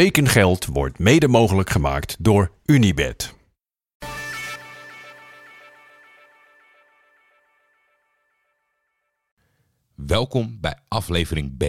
Tekengeld wordt mede mogelijk gemaakt door Unibed. Welkom bij aflevering B.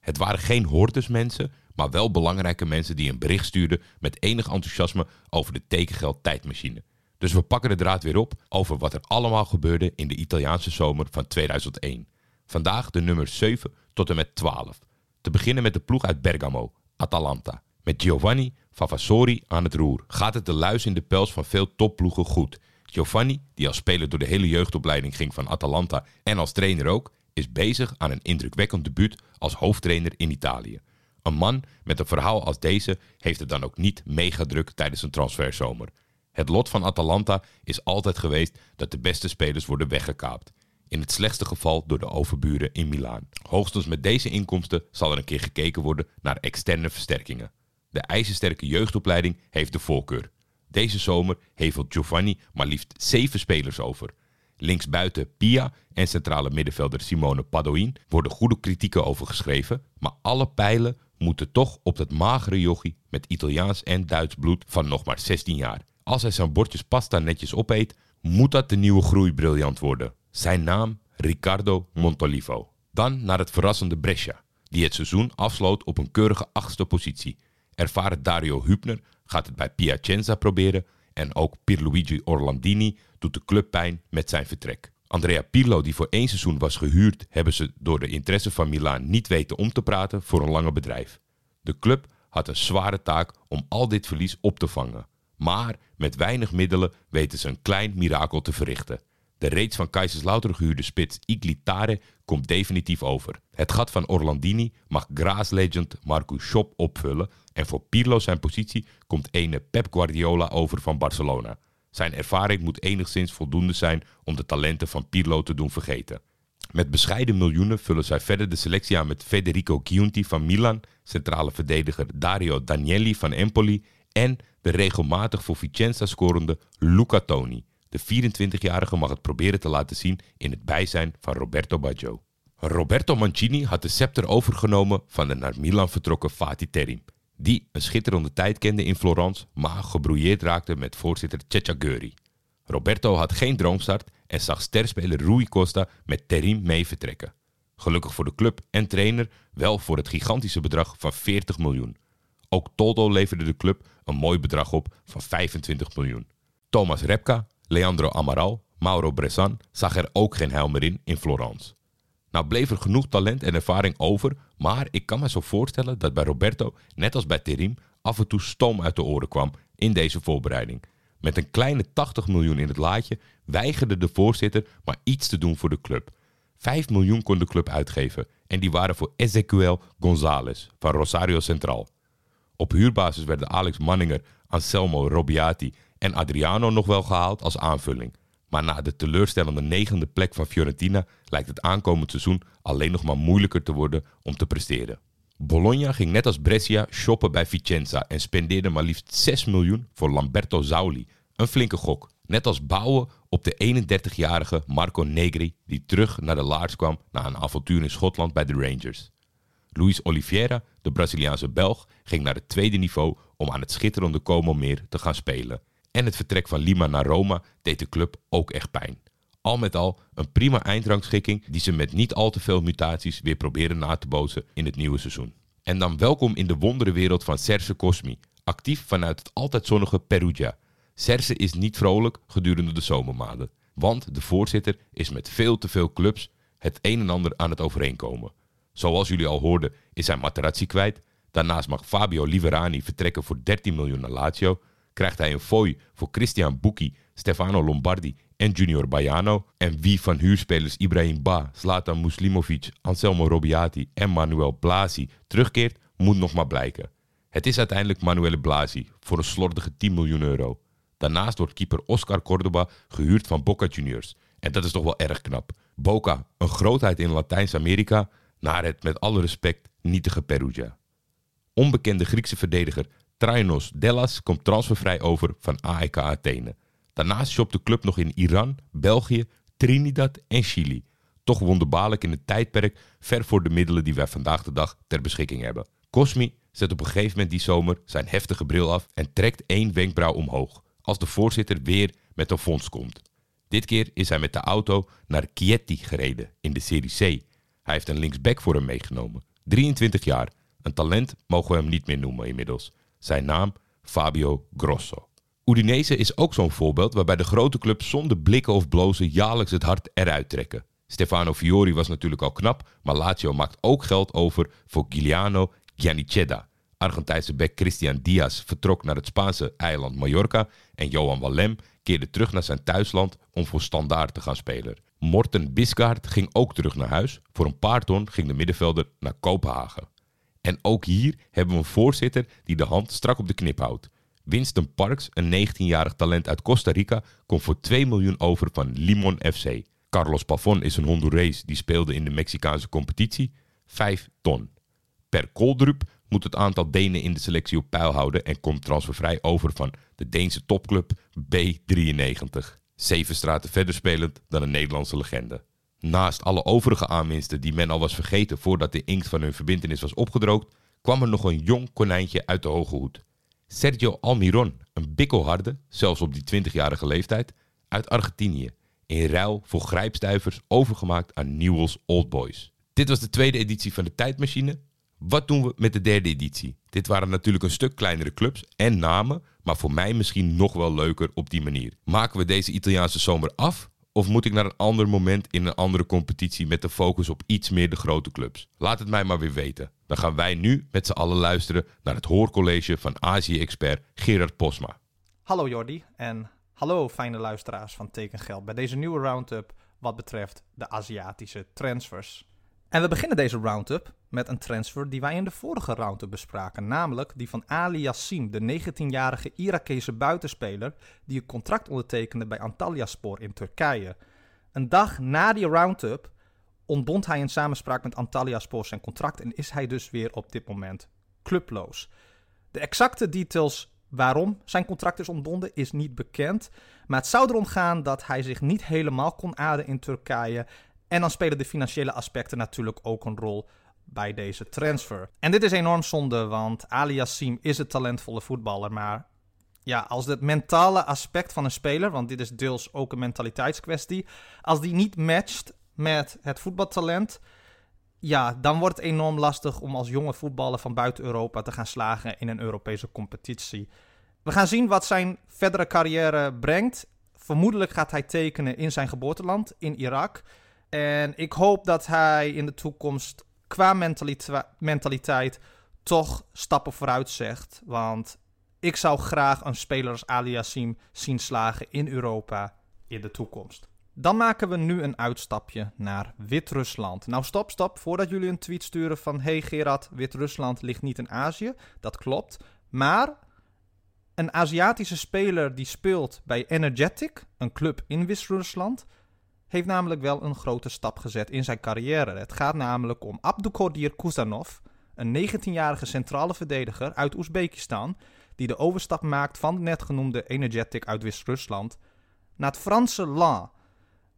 Het waren geen hoordersmensen, maar wel belangrijke mensen die een bericht stuurden met enig enthousiasme over de tekengeld tijdmachine. Dus we pakken de draad weer op over wat er allemaal gebeurde in de Italiaanse zomer van 2001. Vandaag de nummer 7 tot en met 12. Te beginnen met de ploeg uit Bergamo, Atalanta. Met Giovanni Favasori aan het roer gaat het de luis in de pels van veel topploegen goed. Giovanni, die als speler door de hele jeugdopleiding ging van Atalanta en als trainer ook, is bezig aan een indrukwekkend debuut als hoofdtrainer in Italië. Een man met een verhaal als deze heeft het dan ook niet mega druk tijdens een transferzomer. Het lot van Atalanta is altijd geweest dat de beste spelers worden weggekaapt. In het slechtste geval door de overburen in Milaan. Hoogstens met deze inkomsten zal er een keer gekeken worden naar externe versterkingen. De ijzersterke jeugdopleiding heeft de voorkeur. Deze zomer hevelt Giovanni maar liefst zeven spelers over. Linksbuiten Pia en centrale middenvelder Simone Padoin worden goede kritieken over geschreven, maar alle pijlen moeten toch op dat magere jochie met Italiaans en Duits bloed van nog maar 16 jaar. Als hij zijn bordjes pasta netjes opeet, moet dat de nieuwe groeibriljant worden. Zijn naam Riccardo Montolivo. Dan naar het verrassende Brescia, die het seizoen afsloot op een keurige achtste positie. Ervaren Dario Hübner gaat het bij Piacenza proberen en ook Pierluigi Orlandini doet de club pijn met zijn vertrek. Andrea Pirlo, die voor één seizoen was gehuurd, hebben ze door de interesse van Milaan niet weten om te praten voor een lange bedrijf. De club had een zware taak om al dit verlies op te vangen. Maar met weinig middelen weten ze een klein mirakel te verrichten. De reeds van Kaiserslautern gehuurde spits Iglitare komt definitief over. Het gat van Orlandini mag Graas-legend Marcus Schopp opvullen en voor Pirlo zijn positie komt ene Pep Guardiola over van Barcelona. Zijn ervaring moet enigszins voldoende zijn om de talenten van Pirlo te doen vergeten. Met bescheiden miljoenen vullen zij verder de selectie aan met Federico Chiunti van Milan, centrale verdediger Dario Danielli van Empoli en de regelmatig voor Vicenza scorende Luca Toni. De 24-jarige mag het proberen te laten zien in het bijzijn van Roberto Baggio. Roberto Mancini had de scepter overgenomen van de naar Milan vertrokken Fatih Terim, die een schitterende tijd kende in Florence, maar gebrouilleerd raakte met voorzitter Cecciaguri. Roberto had geen droomstart en zag sterspeler Rui Costa met Terim mee vertrekken. Gelukkig voor de club en trainer wel voor het gigantische bedrag van 40 miljoen. Ook Toldo leverde de club een mooi bedrag op van 25 miljoen. Thomas Repka, Leandro Amaral, Mauro Bressan zag er ook geen heil meer in in Florence. Nou bleef er genoeg talent en ervaring over, maar ik kan me zo voorstellen dat bij Roberto, net als bij Terim, af en toe stoom uit de oren kwam in deze voorbereiding. Met een kleine 80 miljoen in het laadje weigerde de voorzitter maar iets te doen voor de club. 5 miljoen kon de club uitgeven en die waren voor Ezequiel González van Rosario Central. Op huurbasis werden Alex Manninger, Anselmo Robiati en Adriano nog wel gehaald als aanvulling. Maar na de teleurstellende negende plek van Fiorentina lijkt het aankomend seizoen alleen nog maar moeilijker te worden om te presteren. Bologna ging net als Brescia shoppen bij Vicenza en spendeerde maar liefst 6 miljoen voor Lamberto Zauli. Een flinke gok. Net als bouwen op de 31-jarige Marco Negri die terug naar de Laars kwam na een avontuur in Schotland bij de Rangers. Luis Oliveira, de Braziliaanse Belg, ging naar het tweede niveau om aan het schitterende Como meer te gaan spelen. En het vertrek van Lima naar Roma deed de club ook echt pijn. Al met al een prima eindrangschikking die ze met niet al te veel mutaties weer proberen na te bootsen in het nieuwe seizoen. En dan welkom in de wonderenwereld van Serse Cosmi, actief vanuit het altijd zonnige Perugia. Serse is niet vrolijk gedurende de zomermaanden, want de voorzitter is met veel te veel clubs het een en ander aan het overeenkomen. Zoals jullie al hoorden is hij Materazzi kwijt. Daarnaast mag Fabio Liverani vertrekken voor 13 miljoen naar Lazio. Krijgt hij een fooi voor Christian Bucchi, Stefano Lombardi en Junior Baiano. En wie van huurspelers Ibrahim Ba, Zlatan Muslimovic, Anselmo Robiati en Manuel Blasi terugkeert, moet nog maar blijken. Het is uiteindelijk Manuele Blasi voor een slordige 10 miljoen euro. Daarnaast wordt keeper Oscar Cordoba gehuurd van Boca Juniors. En dat is toch wel erg knap. Boca, een grootheid in Latijns-Amerika, naar het met alle respect nietige Perugia. Onbekende Griekse verdediger Trainos Dellas komt transfervrij over van AEK Athene. Daarnaast shopt de club nog in Iran, België, Trinidad en Chili. Toch wonderbaarlijk in een tijdperk ver voor de middelen die wij vandaag de dag ter beschikking hebben. Cosmi zet op een gegeven moment die zomer zijn heftige bril af en trekt één wenkbrauw omhoog. Als de voorzitter weer met een fonds komt. Dit keer is hij met de auto naar Chieti gereden in de Serie C. Hij heeft een linksback voor hem meegenomen. 23 jaar. Een talent mogen we hem niet meer noemen inmiddels. Zijn naam Fabio Grosso. Udinese is ook zo'n voorbeeld waarbij de grote clubs zonder blikken of blozen jaarlijks het hart eruit trekken. Stefano Fiori was natuurlijk al knap, maar Lazio maakt ook geld over voor Giuliano Giannicheda. Argentijnse back Christian Diaz vertrok naar het Spaanse eiland Mallorca en Johan Wallem keerde terug naar zijn thuisland om voor Standaard te gaan spelen. Morten Bisgaard ging ook terug naar huis. Voor een paar ton ging de middenvelder naar Kopenhagen. En ook hier hebben we een voorzitter die de hand strak op de knip houdt. Winston Parks, een 19-jarig talent uit Costa Rica, komt voor 2 miljoen over van Limon FC. Carlos Pavon is een Hondurees die speelde in de Mexicaanse competitie. 5 ton. Per Koldrup moet het aantal Denen in de selectie op peil houden en komt transfervrij over van de Deense topclub B93. Zeven straten verder spelend dan een Nederlandse legende. Naast alle overige aanwinsten die men al was vergeten voordat de inkt van hun verbindenis was opgedroogd, kwam er nog een jong konijntje uit de hoge hoed. Sergio Almiron, een bikkelharde, zelfs op die 20-jarige leeftijd, uit Argentinië. In ruil voor grijpstuivers overgemaakt aan Newell's Old Boys. Dit was de tweede editie van de Tijdmachine. Wat doen we met de derde editie? Dit waren natuurlijk een stuk kleinere clubs en namen, maar voor mij misschien nog wel leuker op die manier. Maken we deze Italiaanse zomer af? Of moet ik naar een ander moment in een andere competitie met de focus op iets meer de grote clubs? Laat het mij maar weer weten. Dan gaan wij nu met z'n allen luisteren naar het hoorcollege van Azië-expert Gerard Posma. Hallo Jordi en hallo fijne luisteraars van Tekengeld bij deze nieuwe roundup wat betreft de Aziatische transfers. En we beginnen deze roundup met een transfer die wij in de vorige roundup bespraken, namelijk die van Ali Yassim, de 19-jarige Irakese buitenspeler die een contract ondertekende bij Antalyaspor in Turkije. Een dag na die roundup ontbond hij in samenspraak met Antalyaspor zijn contract en is hij dus weer op dit moment clubloos. De exacte details waarom zijn contract is ontbonden is niet bekend, maar het zou erom gaan dat hij zich niet helemaal kon aarden in Turkije en dan spelen de financiële aspecten natuurlijk ook een rol bij deze transfer. En dit is enorm zonde, want Ali Yassim is een talentvolle voetballer, maar ja, als het mentale aspect van een speler, want dit is deels ook een mentaliteitskwestie, als die niet matcht met het voetbaltalent, ja, dan wordt het enorm lastig om als jonge voetballer van buiten Europa te gaan slagen in een Europese competitie. We gaan zien wat zijn verdere carrière brengt. Vermoedelijk gaat hij tekenen in zijn geboorteland, in Irak. En ik hoop dat hij in de toekomst qua mentaliteit toch stappen vooruit zegt. Want ik zou graag een speler als Ali Yassim zien slagen in Europa in de toekomst. Dan maken we nu een uitstapje naar Wit-Rusland. Nou, stop, stop. Voordat jullie een tweet sturen van... Hey Gerard, Wit-Rusland ligt niet in Azië. Dat klopt. Maar een Aziatische speler die speelt bij Energetic, een club in Wit-Rusland heeft namelijk wel een grote stap gezet in zijn carrière. Het gaat namelijk om Abdukodir Kuzanov, een 19-jarige centrale verdediger uit Oezbekistan, die de overstap maakt van de net genoemde Energetic uit West-Rusland naar het Franse La.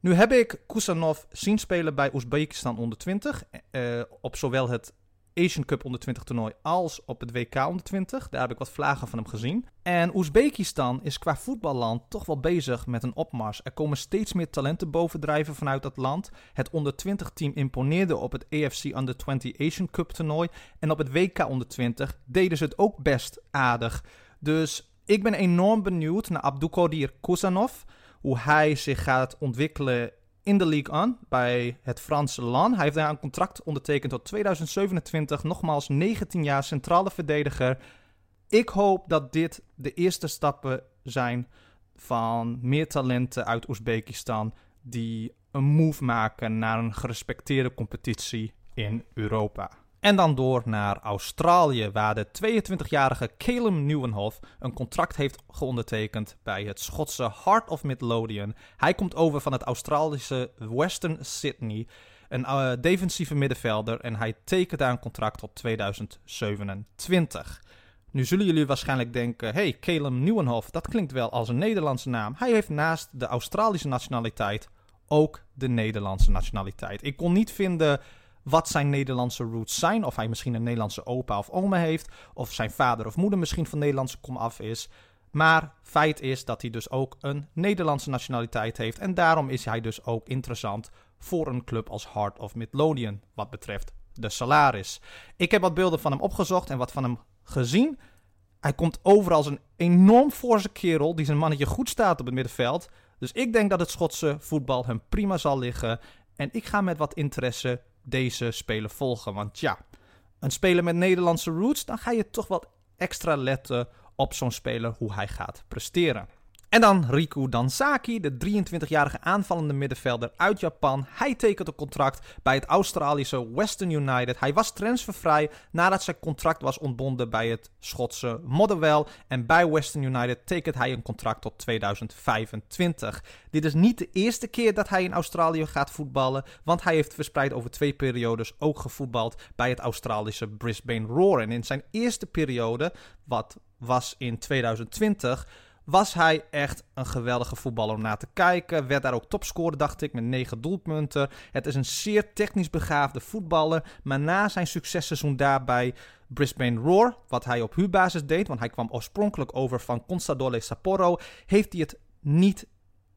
Nu heb ik Kusanov zien spelen bij Oezbekistan onder 20, eh, op zowel het Asian Cup onder 20 toernooi als op het WK onder 20. Daar heb ik wat vlagen van hem gezien. En Oezbekistan is qua voetballand toch wel bezig met een opmars. Er komen steeds meer talenten bovendrijven vanuit dat land. Het onder 20 team imponeerde op het AFC Under 20 Asian Cup toernooi. En op het WK onder 20 deden ze het ook best aardig. Dus ik ben enorm benieuwd naar Abdukodir Kusanov. Hoe hij zich gaat ontwikkelen in de League On bij het Franse LAN. Hij heeft daar een contract ondertekend tot 2027. Nogmaals 19 jaar centrale verdediger. Ik hoop dat dit de eerste stappen zijn van meer talenten uit Oezbekistan die een move maken naar een gerespecteerde competitie in Europa. En dan door naar Australië, waar de 22-jarige Calum Nieuwenhof een contract heeft geondertekend bij het Schotse Heart of Midlothian. Hij komt over van het Australische Western Sydney, een uh, defensieve middenvelder, en hij tekent daar een contract tot 2027. Nu zullen jullie waarschijnlijk denken: hey, Calum Nieuwenhof, dat klinkt wel als een Nederlandse naam. Hij heeft naast de Australische nationaliteit ook de Nederlandse nationaliteit. Ik kon niet vinden wat zijn Nederlandse roots zijn. Of hij misschien een Nederlandse opa of oma heeft. Of zijn vader of moeder misschien van Nederlandse komaf is. Maar feit is dat hij dus ook een Nederlandse nationaliteit heeft. En daarom is hij dus ook interessant voor een club als Heart of Midlothian. Wat betreft de salaris. Ik heb wat beelden van hem opgezocht en wat van hem gezien. Hij komt over als een enorm forse kerel die zijn mannetje goed staat op het middenveld. Dus ik denk dat het Schotse voetbal hem prima zal liggen. En ik ga met wat interesse deze speler volgen. Want ja, een speler met Nederlandse roots, dan ga je toch wat extra letten op zo'n speler hoe hij gaat presteren. En dan Riku Dansaki, de 23-jarige aanvallende middenvelder uit Japan. Hij tekent een contract bij het Australische Western United. Hij was transfervrij nadat zijn contract was ontbonden bij het Schotse Motherwell. En bij Western United tekent hij een contract tot 2025. Dit is niet de eerste keer dat hij in Australië gaat voetballen, want hij heeft verspreid over twee periodes ook gevoetbald bij het Australische Brisbane Roar. En in zijn eerste periode, wat was in 2020 was hij echt een geweldige voetballer om naar te kijken. Werd daar ook topscorer, dacht ik, met 9 doelpunten. Het is een zeer technisch begaafde voetballer. Maar na zijn successeizoen daarbij Brisbane Roar, wat hij op huurbasis deed, want hij kwam oorspronkelijk over van Consadole Sapporo, heeft hij het niet,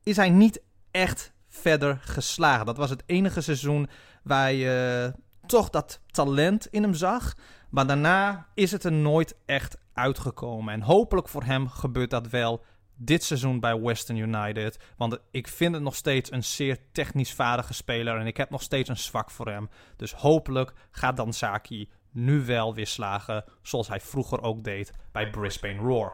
is hij niet echt verder geslagen. Dat was het enige seizoen waar je toch dat talent in hem zag. Maar daarna is het er nooit echt uitgekomen. En hopelijk voor hem gebeurt dat wel dit seizoen bij Western United. Want ik vind het nog steeds een zeer technisch vaardige speler. En ik heb nog steeds een zwak voor hem. Dus hopelijk gaat Dansaki nu wel weer slagen. Zoals hij vroeger ook deed bij Brisbane Roar.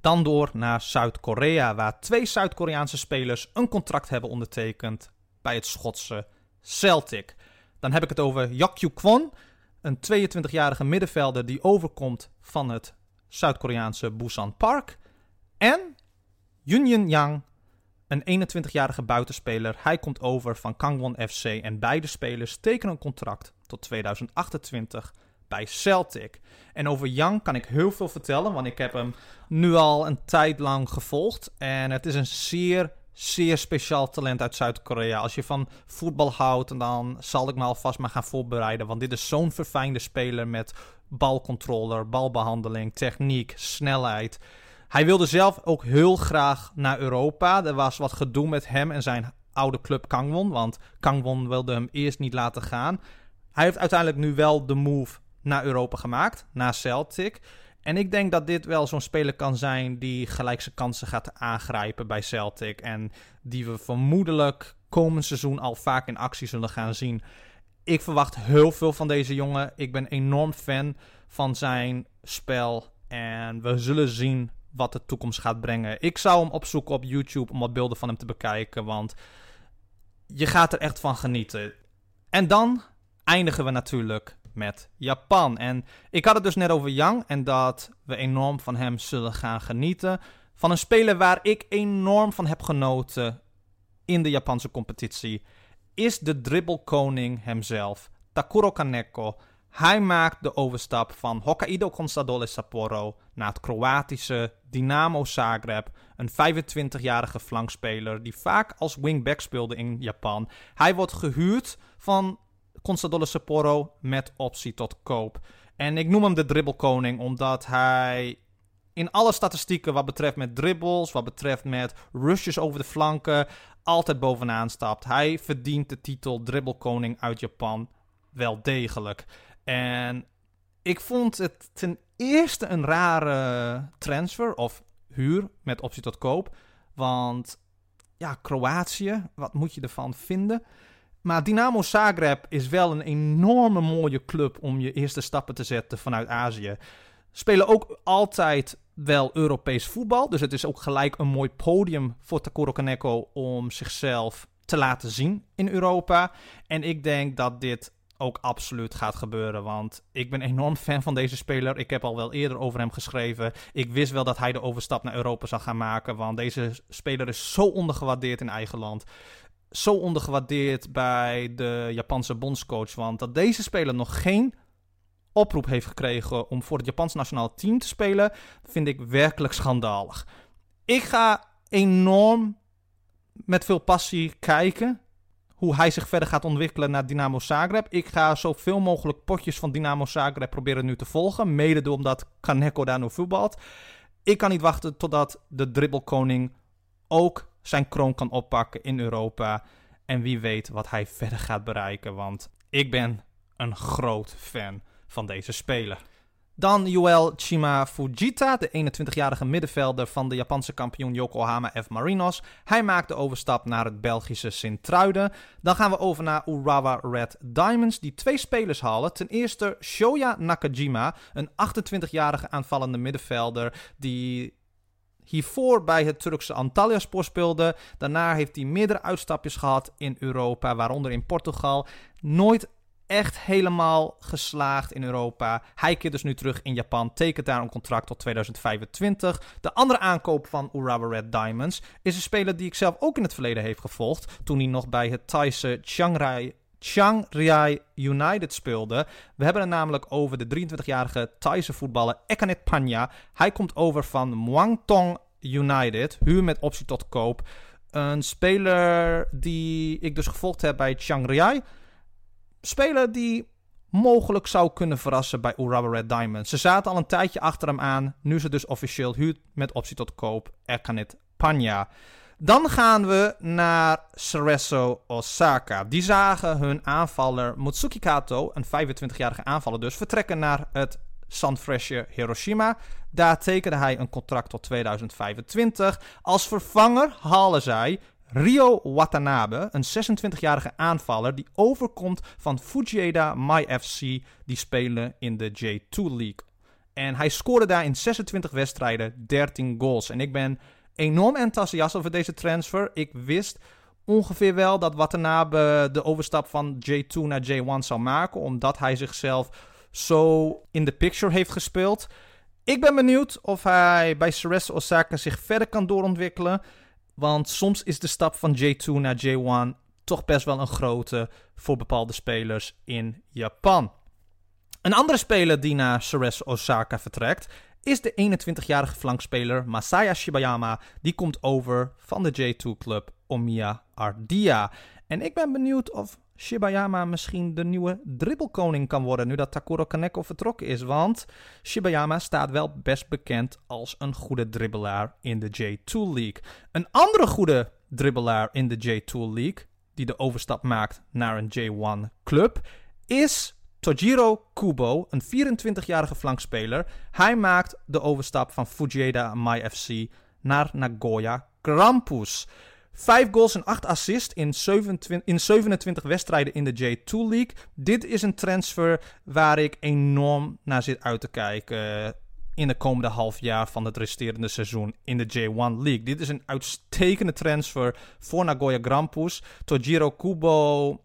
Dan door naar Zuid-Korea, waar twee Zuid-Koreaanse spelers een contract hebben ondertekend bij het Schotse Celtic. Dan heb ik het over Yakyu Kwon, een 22-jarige middenvelder die overkomt van het Zuid-Koreaanse Busan Park. En Yunjin Yang, een 21-jarige buitenspeler. Hij komt over van Kangwon FC en beide spelers tekenen een contract tot 2028 bij Celtic. En over Yang kan ik heel veel vertellen, want ik heb hem nu al een tijd lang gevolgd. En het is een zeer zeer speciaal talent uit Zuid-Korea. Als je van voetbal houdt, dan zal ik me alvast maar gaan voorbereiden. Want dit is zo'n verfijnde speler met balcontroller, balbehandeling, techniek, snelheid. Hij wilde zelf ook heel graag naar Europa. Er was wat gedoe met hem en zijn oude club Kangwon. Want Kangwon wilde hem eerst niet laten gaan. Hij heeft uiteindelijk nu wel de move naar Europa gemaakt, naar Celtic. En ik denk dat dit wel zo'n speler kan zijn die gelijk zijn kansen gaat aangrijpen bij Celtic. En die we vermoedelijk komend seizoen al vaak in actie zullen gaan zien. Ik verwacht heel veel van deze jongen. Ik ben enorm fan van zijn spel. En we zullen zien wat de toekomst gaat brengen. Ik zou hem opzoeken op YouTube om wat beelden van hem te bekijken. Want je gaat er echt van genieten. En dan eindigen we natuurlijk met Japan. En ik had het dus net over Yang en dat we enorm van hem zullen gaan genieten. Van een speler waar ik enorm van heb genoten in de Japanse competitie is de dribbelkoning hemzelf, Takuro Kaneko. Hij maakt de overstap van Hokkaido Consadole Sapporo naar het Kroatische Dynamo Zagreb. Een 25-jarige flankspeler die vaak als wingback speelde in Japan. Hij wordt gehuurd van Consadole Sapporo met optie tot koop. En ik noem hem de dribbelkoning omdat hij in alle statistieken wat betreft met dribbles, wat betreft met rushes over de flanken, altijd bovenaan stapt. Hij verdient de titel dribbelkoning uit Japan wel degelijk. En ik vond het ten eerste een rare transfer of huur met optie tot koop. Want ja, Kroatië, wat moet je ervan vinden? Maar Dynamo Zagreb is wel een enorme mooie club om je eerste stappen te zetten vanuit Azië. Spelen ook altijd wel Europees voetbal. Dus het is ook gelijk een mooi podium voor Takuro Kaneko om zichzelf te laten zien in Europa. En ik denk dat dit ook absoluut gaat gebeuren. Want ik ben enorm fan van deze speler. Ik heb al wel eerder over hem geschreven. Ik wist wel dat hij de overstap naar Europa zou gaan maken. Want deze speler is zo ondergewaardeerd in eigen land zo ondergewaardeerd bij de Japanse bondscoach. Want dat deze speler nog geen oproep heeft gekregen om voor het Japans nationaal team te spelen, vind ik werkelijk schandalig. Ik ga enorm met veel passie kijken hoe hij zich verder gaat ontwikkelen naar Dynamo Zagreb. Ik ga zoveel mogelijk potjes van Dynamo Zagreb proberen nu te volgen. Mede omdat Kaneko daar nu voetbalt. Ik kan niet wachten totdat de dribbelkoning ook zijn kroon kan oppakken in Europa. En wie weet wat hij verder gaat bereiken. Want ik ben een groot fan van deze speler. Dan Yuel Chima Fujita, de 21-jarige middenvelder van de Japanse kampioen Yokohama F. Marinos. Hij maakt de overstap naar het Belgische Sint-Truiden. Dan gaan we over naar Urawa Red Diamonds, die twee spelers halen. Ten eerste Shoya Nakajima, een 28-jarige aanvallende middenvelder die hiervoor bij het Turkse Antalyaspor speelde. Daarna heeft hij meerdere uitstapjes gehad in Europa, waaronder in Portugal. Nooit echt helemaal geslaagd in Europa. Hij keert dus nu terug in Japan, tekent daar een contract tot 2025. De andere aankoop van Urawa Red Diamonds is een speler die ik zelf ook in het verleden heeft gevolgd. Toen hij nog bij het Thaise Chiang Rai United speelde. We hebben het namelijk over de 23-jarige Thaise voetballer Ekanet Panya. Hij komt over van Muangthong United, huur met optie tot koop. Een speler die ik dus gevolgd heb bij Chiang Rai speler die mogelijk zou kunnen verrassen bij Urawa Red Diamond. Ze zaten al een tijdje achter hem aan. Nu ze dus officieel huurt met optie tot koop. Erkanit Panya. Dan gaan we naar Cerezo Osaka. Die zagen hun aanvaller Mutsuki Kato, een 25-jarige aanvaller dus, vertrekken naar het Sanfrecce Hiroshima. Daar tekende hij een contract tot 2025. Als vervanger halen zij Rio Watanabe, een 26-jarige aanvaller die overkomt van Fujieda My FC, die spelen in de J2 League. En hij scoorde daar in 26 wedstrijden 13 goals. En ik ben enorm enthousiast over deze transfer. Ik wist ongeveer wel dat Watanabe de overstap van J2 naar J1 zou maken, omdat hij zichzelf zo in de picture heeft gespeeld. Ik ben benieuwd of hij bij Ceres Osaka zich verder kan doorontwikkelen. Want soms is de stap van J2 naar J1 toch best wel een grote voor bepaalde spelers in Japan. Een andere speler die naar Ceres Osaka vertrekt is de 21-jarige flankspeler Masaya Shibayama. Die komt over van de J2-club Omiya Ardia. En ik ben benieuwd of Shibayama misschien de nieuwe dribbelkoning kan worden nu dat Takuro Kaneko vertrokken is. Want Shibayama staat wel best bekend als een goede dribbelaar in de J2 League. Een andere goede dribbelaar in de J2 League, die de overstap maakt naar een J1 club, is Tojiro Kubo, een 24-jarige flankspeler. Hij maakt de overstap van Fujieda My FC naar Nagoya Grampus. 5 goals en 8 assists in 27, in 27 wedstrijden in de J2 League. Dit is een transfer waar ik enorm naar zit uit te kijken in de komende half jaar van het resterende seizoen in de J1 League. Dit is een uitstekende transfer voor Nagoya Grampus. Tojiro Kubo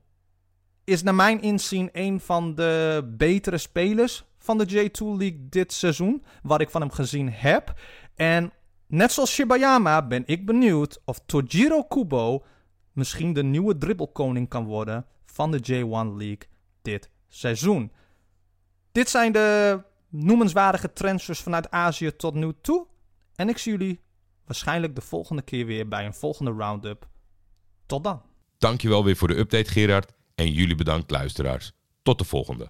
is naar mijn inzien een van de betere spelers van de J2 League dit seizoen. Wat ik van hem gezien heb. En Net zoals Shibayama ben ik benieuwd of Tojiro Kubo misschien de nieuwe dribbelkoning kan worden van de J1 League dit seizoen. Dit zijn de noemenswaardige transfers vanuit Azië tot nu toe. En ik zie jullie waarschijnlijk de volgende keer weer bij een volgende roundup. Tot dan. Dankjewel weer voor de update Gerard en jullie bedankt luisteraars. Tot de volgende.